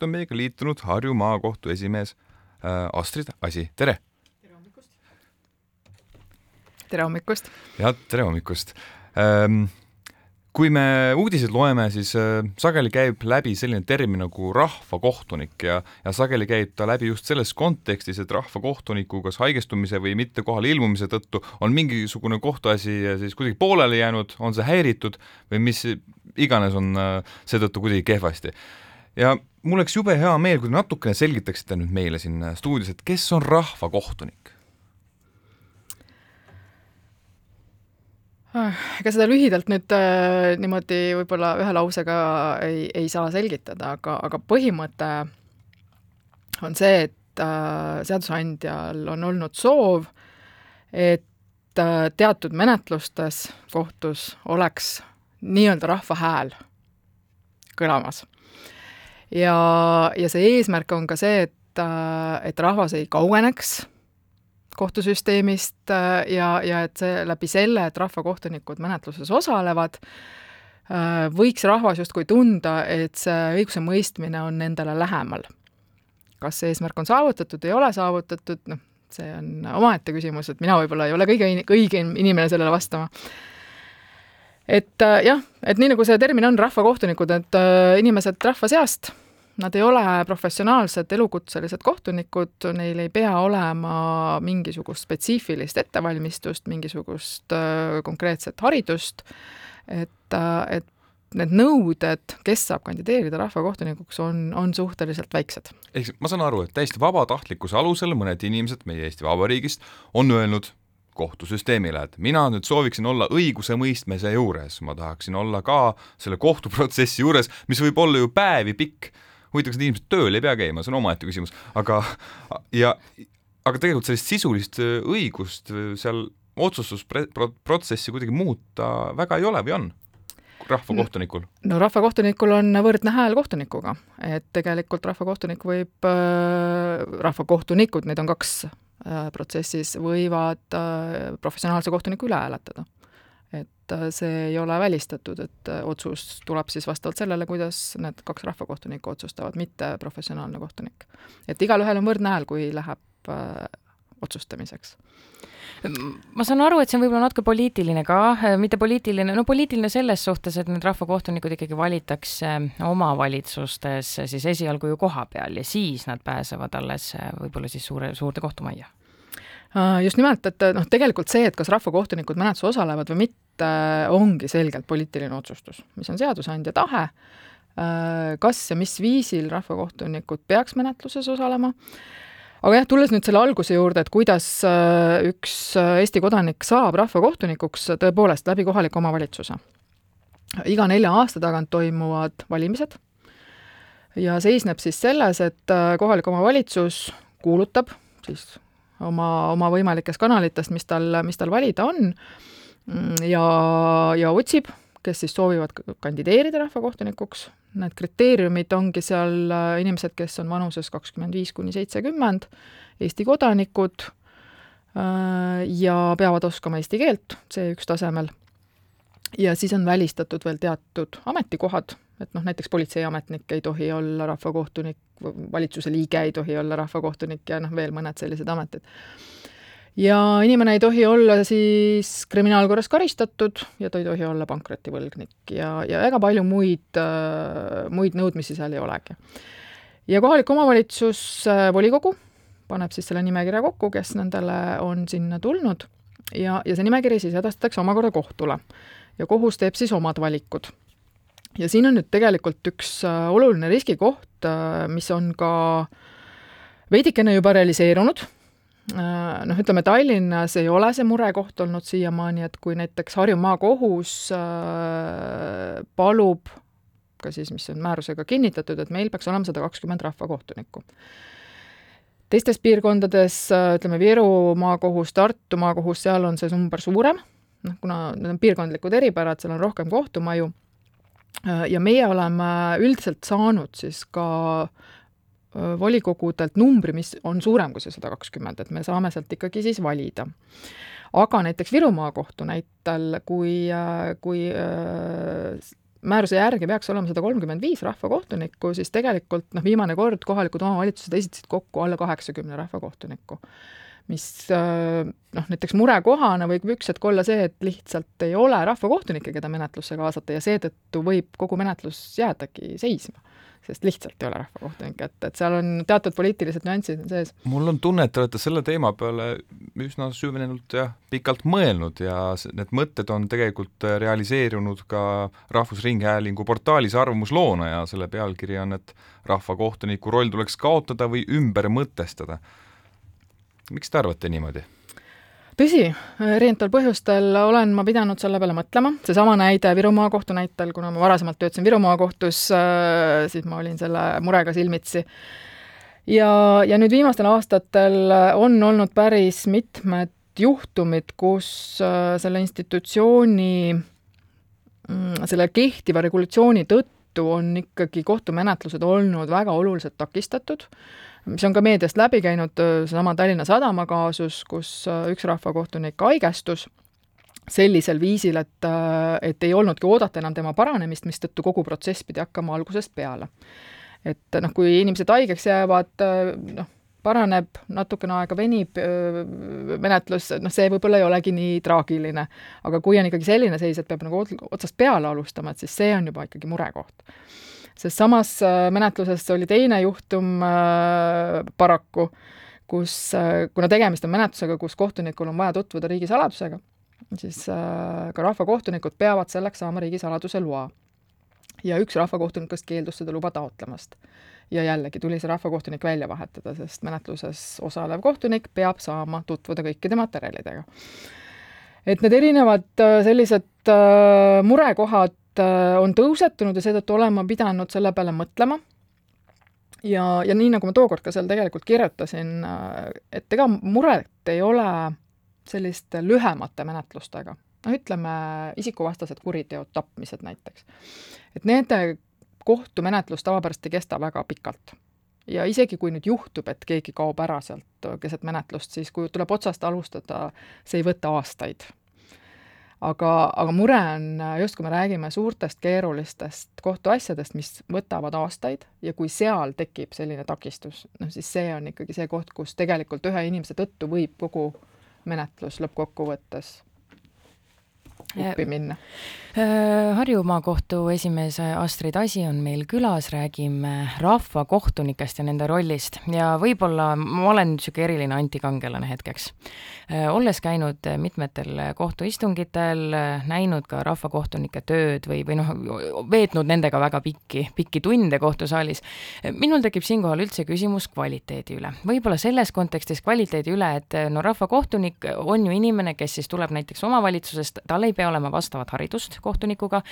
nüüd on meiega liitunud Harju Maakohtu esimees äh, Astrid Asi, tere! tere hommikust! jah, tere hommikust ähm,! kui me uudiseid loeme, siis äh, sageli käib läbi selline termin nagu rahvakohtunik ja, ja sageli käib ta läbi just selles kontekstis, et rahvakohtuniku kas haigestumise või mitte kohale ilmumise tõttu on mingisugune kohtuasi siis kuidagi pooleli jäänud, on see häiritud või mis iganes on äh, seetõttu kuidagi kehvasti. ja mul oleks jube hea meel, kui te natukene selgitaksite nüüd meile siin stuudios, et kes on rahvakohtunik Ah, ega seda lühidalt nüüd äh, niimoodi võib-olla ühe lausega ei, ei saa selgitada, aga, aga põhimõte on see, et äh, seadusandjal on olnud soov, et äh, teatud menetlustes kohtus oleks nii-öelda rahva hääl kõlamas. Ja, ja see eesmärk on ka see, et, äh, et rahvas ei kaugeneks kohtusüsteemist äh, ja, ja et see läbi selle, et rahvakohtunikud menetluses osalevad, äh, võiks rahvas justkui tunda, et see õigusemõistmine on nendele lähemal. kas see eesmärk on saavutatud, ei ole saavutatud, noh, see on omaette küsimus, et mina võib-olla ei ole kõige õigem inimene sellele vastama. et äh, jah, et nii, nagu see termin on, rahvakohtunikud, et inimesed rahva seast Nad ei ole professionaalsed elukutselised kohtunikud, neil ei pea olema mingisugust spetsiifilist ettevalmistust, mingisugust äh, konkreetset haridust, et, äh, et need nõuded, kes saab kandideerida rahvakohtunikuks, on, on suhteliselt väiksed. ehk ma saan aru, et täiesti vabatahtlikkuse alusel mõned inimesed meie Eesti Vabariigist on öelnud kohtusüsteemile, et mina nüüd sooviksin olla õigusemõistmise juures, ma tahaksin olla ka selle kohtuprotsessi juures, mis võib olla ju päevi pikk huvitav, kas need inimesed tööl ei pea käima, see on omaette küsimus, aga ja aga tegelikult sellist sisulist äh, õigust äh, seal otsustusprotsessi kuidagi muuta väga ei ole või on? rahvakohtunikul? no rahvakohtunikul on võrdne hääl kohtunikuga, et tegelikult rahvakohtunik võib äh,, rahvakohtunikud, neid on kaks protsessis, võivad professionaalse kohtuniku üle hääletada et äh, see ei ole välistatud, et äh, otsus tuleb siis vastavalt sellele, kuidas need kaks rahvakohtunikku otsustavad, mitte professionaalne kohtunik. et igalühel on võrdne hääl, kui läheb äh, otsustamiseks ma saan aru, et see on võib-olla natuke poliitiline ka, äh, mitte poliitiline, no poliitiline selles suhtes, et need rahvakohtunikud ikkagi valitakse omavalitsustes siis esialgu ju koha peal ja siis nad pääsevad alles võib-olla siis suure, suurde kohtumajja just nimelt, et noh, tegelikult see, et kas rahvakohtunikud menetluses osalevad või mitte, ongi selgelt poliitiline otsustus, mis on seadusandja tahe, kas ja mis viisil rahvakohtunikud peaks menetluses osalema, aga jah, tulles nüüd selle alguse juurde, et kuidas üks Eesti kodanik saab rahvakohtunikuks, tõepoolest läbi kohaliku omavalitsuse. iga nelja aasta tagant toimuvad valimised. Ja seisneb siis selles, et kohalik omavalitsus kuulutab siis oma, oma võimalikest kanalitest, mis tal, mis tal valida on, ja, ja otsib, kes siis soovivad kandideerida rahvakohtunikuks, need kriteeriumid ongi seal äh, inimesed, kes on vanuses kakskümmend viis kuni seitsekümmend, Eesti kodanikud äh, ja peavad oskama eesti keelt C1 tasemel. ja siis on välistatud veel teatud ametikohad, et noh, näiteks politseiametnik ei tohi olla rahvakohtunik, valitsuse liige ei tohi olla rahvakohtunik ja noh, veel mõned sellised ametid. ja inimene ei tohi olla siis kriminaalkorras karistatud ja ta ei tohi olla pankrotivõlgnik ja, ja väga palju muid, muid nõudmisi seal ei olegi. ja kohalik omavalitsus, volikogu, paneb siis selle nimekirja kokku, kes nendele on sinna tulnud ja, ja see nimekiri siis edastatakse omakorda kohtule. ja kohus teeb siis omad valikud ja siin on nüüd tegelikult üks äh, oluline riskikoht, äh, mis on ka veidikene juba realiseerunud, äh, noh, ütleme Tallinnas ei ole see murekoht olnud siiamaani, et kui näiteks Harju maakohus palub ka siis, mis on määrusega kinnitatud, et meil peaks olema sada kakskümmend rahvakohtunikku. teistes piirkondades, ütleme Viru maakohus, Tartu maakohus, seal on see number suurem, noh, kuna need on piirkondlikud eripärad, seal on rohkem kohtumaju ja meie oleme üldiselt saanud siis ka volikogudelt numbri, mis on suurem kui see sada kakskümmend, et me saame sealt ikkagi siis valida. aga näiteks Viru maakohtu näitel, kui, kui määruse järgi peaks olema sada kolmkümmend viis rahvakohtunikku, siis tegelikult noh, viimane kord kohalikud omavalitsused esitasid kokku alla kaheksakümne rahvakohtunikku. Mis äh, noh, näiteks murekohana võib üks hetk olla see, et lihtsalt ei ole rahvakohtunikke, keda menetlusse kaasata ja seetõttu võib kogu menetlus jäädagi seisma sest lihtsalt ei ole rahvakohtunikke, et, et seal on teatud poliitilised nüansid on sees. mul on tunne, et te olete selle teema peale üsna süvenenult jah, pikalt mõelnud ja need mõtted on tegelikult realiseerunud ka Rahvusringhäälingu portaalis arvamusloona ja selle pealkiri on, et rahvakohtuniku roll tuleks kaotada või ümber mõtestada. Miks te arvate niimoodi? tõsi, erinevatel põhjustel olen ma pidanud selle peale mõtlema, seesama näide Viru maakohtu näitel, kuna ma varasemalt töötasin Viru maakohtus, äh, siis ma olin selle murega silmitsi. ja, ja nüüd viimastel aastatel on olnud päris mitmed juhtumid, kus äh, selle institutsiooni, mm, selle kehtiva regulatsiooni tõttu on ikkagi kohtumenetlused olnud väga oluliselt takistatud mis on ka meediast läbi käinud, seesama Tallinna Sadama kaasus, kus üks rahvakohtunik haigestus sellisel viisil, et, et ei olnudki oodata enam tema paranemist, mistõttu kogu protsess pidi hakkama algusest peale. et noh, kui inimesed haigeks jäävad, noh, paraneb, natukene aega venib menetlus, noh, see võib-olla ei olegi nii traagiline. aga kui on ikkagi selline seis, et peab nagu otsast peale alustama, et siis see on juba ikkagi murekoht sest samas äh, menetluses oli teine juhtum äh, paraku, kus, äh, kuna tegemist on menetlusega, kus kohtunikul on vaja tutvuda riigisaladusega, siis ka rahvakohtunikud peavad selleks saama riigisaladuse loa. ja üks rahvakohtunikest keeldus seda luba taotlemast. ja jällegi tuli see rahvakohtunik välja vahetada, sest menetluses osalev kohtunik peab saama tutvuda kõikide materjalidega. et need erinevad sellised murekohad on tõusetunud ja seetõttu olen ma pidanud selle peale mõtlema. ja, ja nii, nagu ma tookord ka seal tegelikult kirjutasin, äh, et ega muret ei ole selliste lühemate menetlustega, noh ütleme, isikuvastased kuriteod, tapmised näiteks. et nende kohtumenetlus tavapärast ei kesta väga pikalt ja isegi kui nüüd juhtub, et keegi kaob ära sealt keset menetlust, siis kui tuleb otsast alustada, see ei võta aastaid aga, aga mure on just, kui me räägime suurtest keerulistest kohtuasjadest, mis võtavad aastaid ja kui seal tekib selline takistus, noh siis see on ikkagi see koht, kus tegelikult ühe inimese tõttu võib kogu menetlus lõppkokkuvõttes uppi minna Äh, Harju maakohtu esimees Astrid Asi on meil külas, räägime rahvakohtunikest ja nende rollist ja võib-olla ma olen niisugune eriline antikangelane hetkeks. Äh, olles käinud mitmetel kohtuistungitel, näinud ka rahvakohtunike tööd või, või noh, veetnud nendega väga pikki, pikki tunde kohtusaalis, minul tekib siinkohal üldse küsimus kvaliteedi üle. võib-olla selles kontekstis kvaliteedi üle, et no rahvakohtunik on ju inimene, kes siis tuleb näiteks omavalitsusest, tal ei pea olema vastavat haridust, kohtunikuga,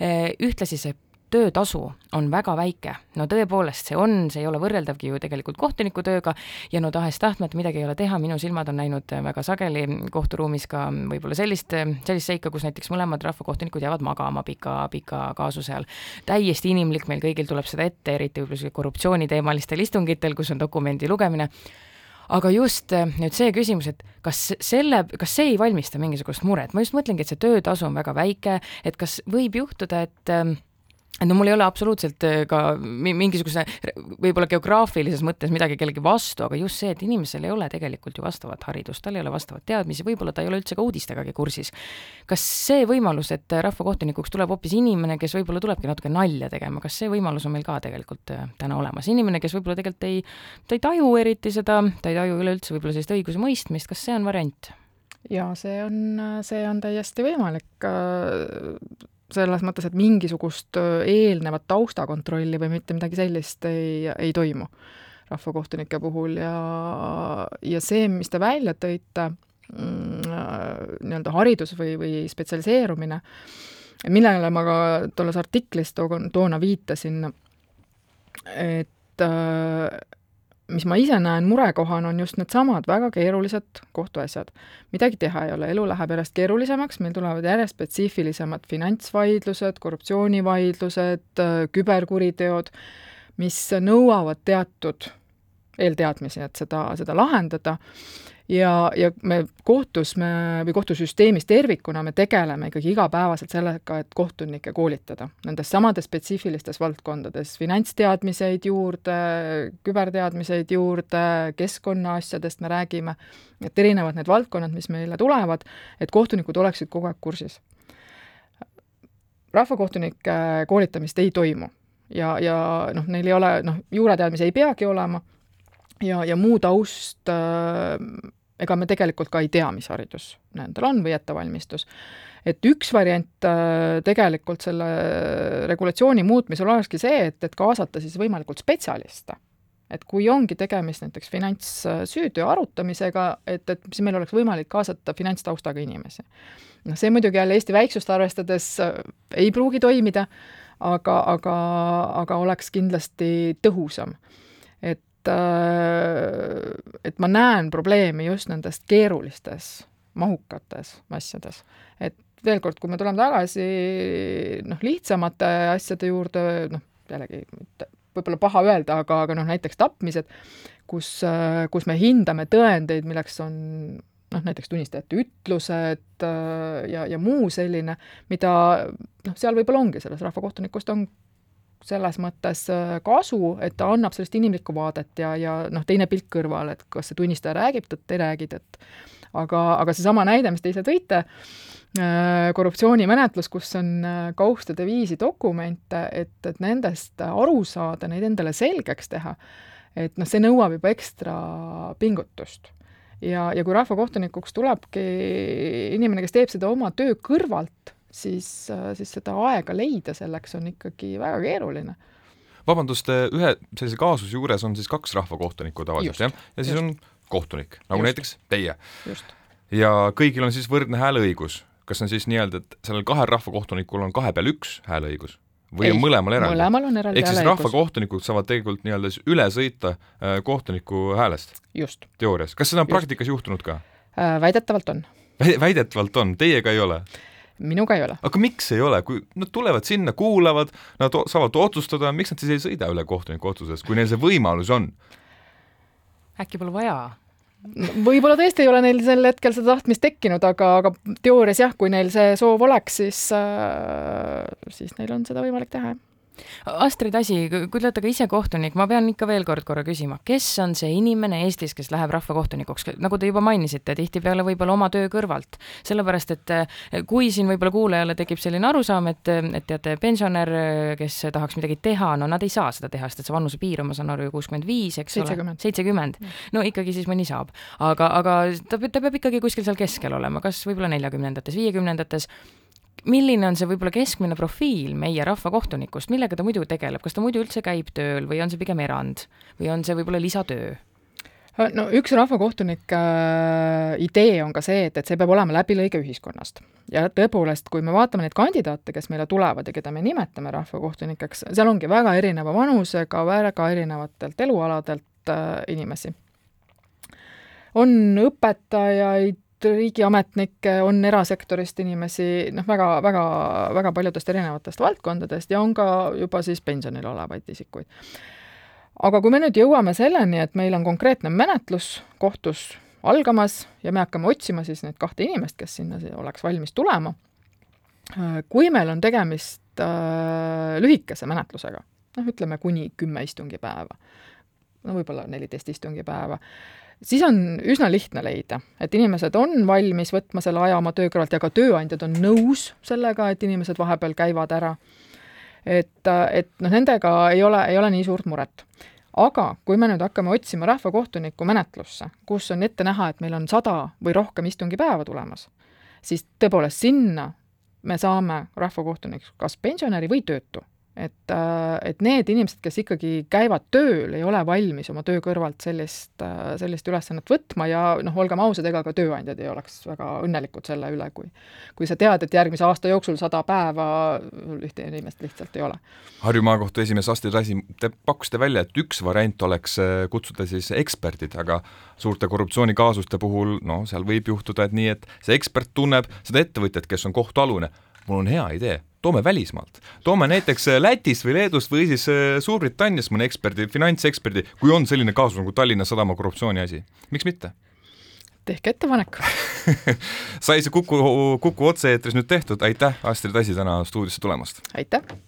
ühtlasi see töötasu on väga väike, no tõepoolest, see on, see ei ole võrreldavgi ju tegelikult kohtuniku tööga ja no tahes-tahtmata midagi ei ole teha, minu silmad on näinud väga sageli kohturuumis ka võib-olla sellist, sellist seika, kus näiteks mõlemad rahvakohtunikud jäävad magama pika, pika kaasuse all. täiesti inimlik, meil kõigil tuleb seda ette, eriti võib-olla korruptsiooniteemalistel istungitel, kus on dokumendi lugemine aga just äh, nüüd see küsimus, et kas selle, kas see ei valmista mingisugust muret, ma just mõtlengi, et see töötasu on väga väike, et kas võib juhtuda, et et no mul ei ole absoluutselt äh, ka mingisuguse võib-olla geograafilises mõttes midagi kellegi vastu, aga just see, et inimesel ei ole tegelikult ju vastavat haridust, tal ei ole vastavat teadmisi, võib-olla ta ei ole üldse ka uudistegagi kursis. kas see võimalus, et rahvakohtunikuks tuleb hoopis inimene, kes võib-olla tulebki natuke nalja tegema, kas see võimalus on meil ka tegelikult äh, täna olemas, inimene, kes võib-olla tegelikult ei, ta ei taju eriti seda, ta ei taju üleüldse võib-olla sellist õigusemõistmist, kas see on variant? jaa, see on, see on täiesti võimalik selles mõttes, et mingisugust eelnevat taustakontrolli või mitte midagi sellist ei, ei toimu rahvakohtunike puhul ja, ja see, mis te välja tõite, mm, nii-öelda haridus või, või spetsialiseerumine, millele ma ka tolles artiklis too-, toona viitasin, et mis ma ise näen murekohana, on just needsamad väga keerulised kohtuasjad. midagi teha ei ole, elu läheb järjest keerulisemaks, meil tulevad järjest spetsiifilisemad finantsvaidlused, korruptsioonivaidlused, küberkuriteod, mis nõuavad teatud eelteadmisi, et seda, seda lahendada. Ja, ja me kohtus me või kohtusüsteemis tervikuna me tegeleme ikkagi igapäevaselt sellega, et kohtunikke koolitada. Nendes samades spetsiifilistes valdkondades, finantsteadmiseid juurde, küberteadmiseid juurde, keskkonnaasjadest me räägime, et erinevad need valdkonnad, mis meile tulevad, et kohtunikud oleksid kogu aeg kursis. rahvakohtunike koolitamist ei toimu. Ja, ja noh, neil ei ole, noh, juurateadmisi ei peagi olema ja, ja muu taust äh, ega me tegelikult ka ei tea, mis haridus nendel on või ettevalmistus. et üks variant äh, tegelikult selle regulatsiooni muutmisel olekski see, et, et kaasata siis võimalikult spetsialiste. et kui ongi tegemist näiteks finantssüütöö arutamisega, et, et siis meil oleks võimalik kaasata finantstaustaga inimesi. noh, see muidugi jälle Eesti väiksust arvestades äh, ei pruugi toimida, aga, aga, aga oleks kindlasti tõhusam Äh, et ma näen probleemi just nendes keerulistes, mahukates asjades. et veel kord, kui me tuleme tagasi noh, lihtsamate asjade juurde, noh, jällegi võib-olla paha öelda, aga, aga noh, näiteks tapmised, kus, kus me hindame tõendeid, milleks on noh, näiteks tunnistajate ütlused äh, ja, ja muu selline, mida noh, seal võib-olla ongi selles rahvakohtunikust on selles mõttes äh, kasu, et ta annab sellist inimlikku vaadet ja, ja noh, teine pilk kõrval, et kas see tunnistaja räägib tõtt, ei räägi tõtt. aga, aga seesama näide, mis te ise tõite, äh, korruptsioonimenetlus, kus on äh, kaustade viisi dokumente, et, et nendest aru saada, neid endale selgeks teha, et noh, see nõuab juba ekstra pingutust ja, ja kui rahvakohtunikuks tulebki inimene, kes teeb seda oma töö kõrvalt, siis, äh, siis seda aega leida selleks on ikkagi väga keeruline vabandust, ühe sellise kaasuse juures on siis kaks rahvakohtunikku tavaliselt, jah? ja siis just. on kohtunik, nagu just. näiteks teie. ja kõigil on siis võrdne hääleõigus. kas on siis nii-öelda, et sellel kahel rahvakohtunikul on kahe peal üks hääleõigus? või Ei, on mõlemal eraldi? mõlemal on eraldi ehk siis rahvakohtunikud saavad tegelikult nii-öelda siis üle sõita äh, kohtuniku häälest? just. teoorias. kas seda on praktikas juhtunud ka äh,? Väidetavalt on. väidetavalt on, teiega ei ole? Minuga ei ole. aga miks ei ole, kui nad tulevad sinna, kuulavad, nad saavad otsustada, miks nad siis ei sõida üle kohtuniku otsusest, kui neil see võimalus on? äkki pole vaja? võib-olla tõesti ei ole neil sel hetkel seda tahtmist tekkinud, aga, aga teoorias jah, kui neil see soov oleks, siis äh,, siis neil on seda võimalik teha, jah Astrid Asi, kui te olete ka ise kohtunik, ma pean ikka veel kord korra küsima, kes on see inimene Eestis, kes läheb rahvakohtunikuks, nagu te juba mainisite, tihtipeale võib-olla oma töö kõrvalt. sellepärast, et eh, kui siin võib-olla kuulajale tekib selline arusaam, et, et teate, pensionär, kes tahaks midagi teha, no nad ei saa seda teha, sest et see vanusepiir on, ma saan aru, ju kuuskümmend viis, eks 70. ole, seitsekümmend. no ikkagi siis mõni saab. aga, aga ta, ta peab ikkagi kuskil seal keskel olema, kas võib-olla neljakümnendates, viiekümnendates milline on see võib-olla keskmine profiil meie rahvakohtunikust, millega ta muidu tegeleb, kas ta muidu üldse käib tööl või on see pigem erand või on see võib-olla lisatöö? no üks rahvakohtunike äh, idee on ka see, et, et see peab olema läbilõige ühiskonnast. ja tõepoolest, kui me vaatame neid kandidaate, kes meile tulevad ja keda me nimetame rahvakohtunikeks, seal ongi väga erineva vanusega, väga erinevatelt elualadelt äh, inimesi. on õpetajaid, riigiametnikke, on erasektorist inimesi, noh, väga, väga, väga paljudest erinevatest valdkondadest ja on ka juba siis pensionil olevaid isikuid. aga kui me nüüd jõuame selleni, et meil on konkreetne menetlus kohtus algamas ja me hakkame otsima siis neid kahte inimest, kes sinna oleks valmis tulema, kui meil on tegemist äh, lühikese menetlusega, noh, ütleme kuni kümme istungipäeva, no võib-olla neliteist istungipäeva, siis on üsna lihtne leida, et inimesed on valmis võtma selle aja oma töö kõrvalt ja ka tööandjad on nõus sellega, et inimesed vahepeal käivad ära. et, et noh, nendega ei ole, ei ole nii suurt muret. aga kui me nüüd hakkame otsima rahvakohtuniku menetlusse, kus on ette näha, et meil on sada või rohkem istungipäeva tulemas, siis tõepoolest sinna me saame rahvakohtuniks kas pensionäri või töötu et, äh, et need inimesed, kes ikkagi käivad tööl, ei ole valmis oma töö kõrvalt sellist, äh, sellist ülesannet võtma ja noh, olgem ausad, ega ka tööandjad ei oleks väga õnnelikud selle üle, kui kui sa tead, et järgmise aasta jooksul sada päeva ühte inimest lihtsalt ei ole. Harju maakohtu esimees Astrid Asi, te pakkusite välja, et üks variant oleks äh, kutsuda siis eksperdid, aga suurte korruptsioonikaasuste puhul noh, seal võib juhtuda, et nii, et see ekspert tunneb seda ettevõtjat, kes on kohtualune. Mul on hea idee toome välismaalt, toome näiteks äh, Lätist või Leedust või siis äh, Suurbritanniast mõne eksperdi, finantseksperdi, kui on selline kaasus nagu Tallinna Sadama korruptsiooni asi, miks mitte? tehke ettepanek sai see Kuku, Kuku otse-eetris nüüd tehtud, aitäh, Astrid Asi täna stuudiosse tulemast! aitäh!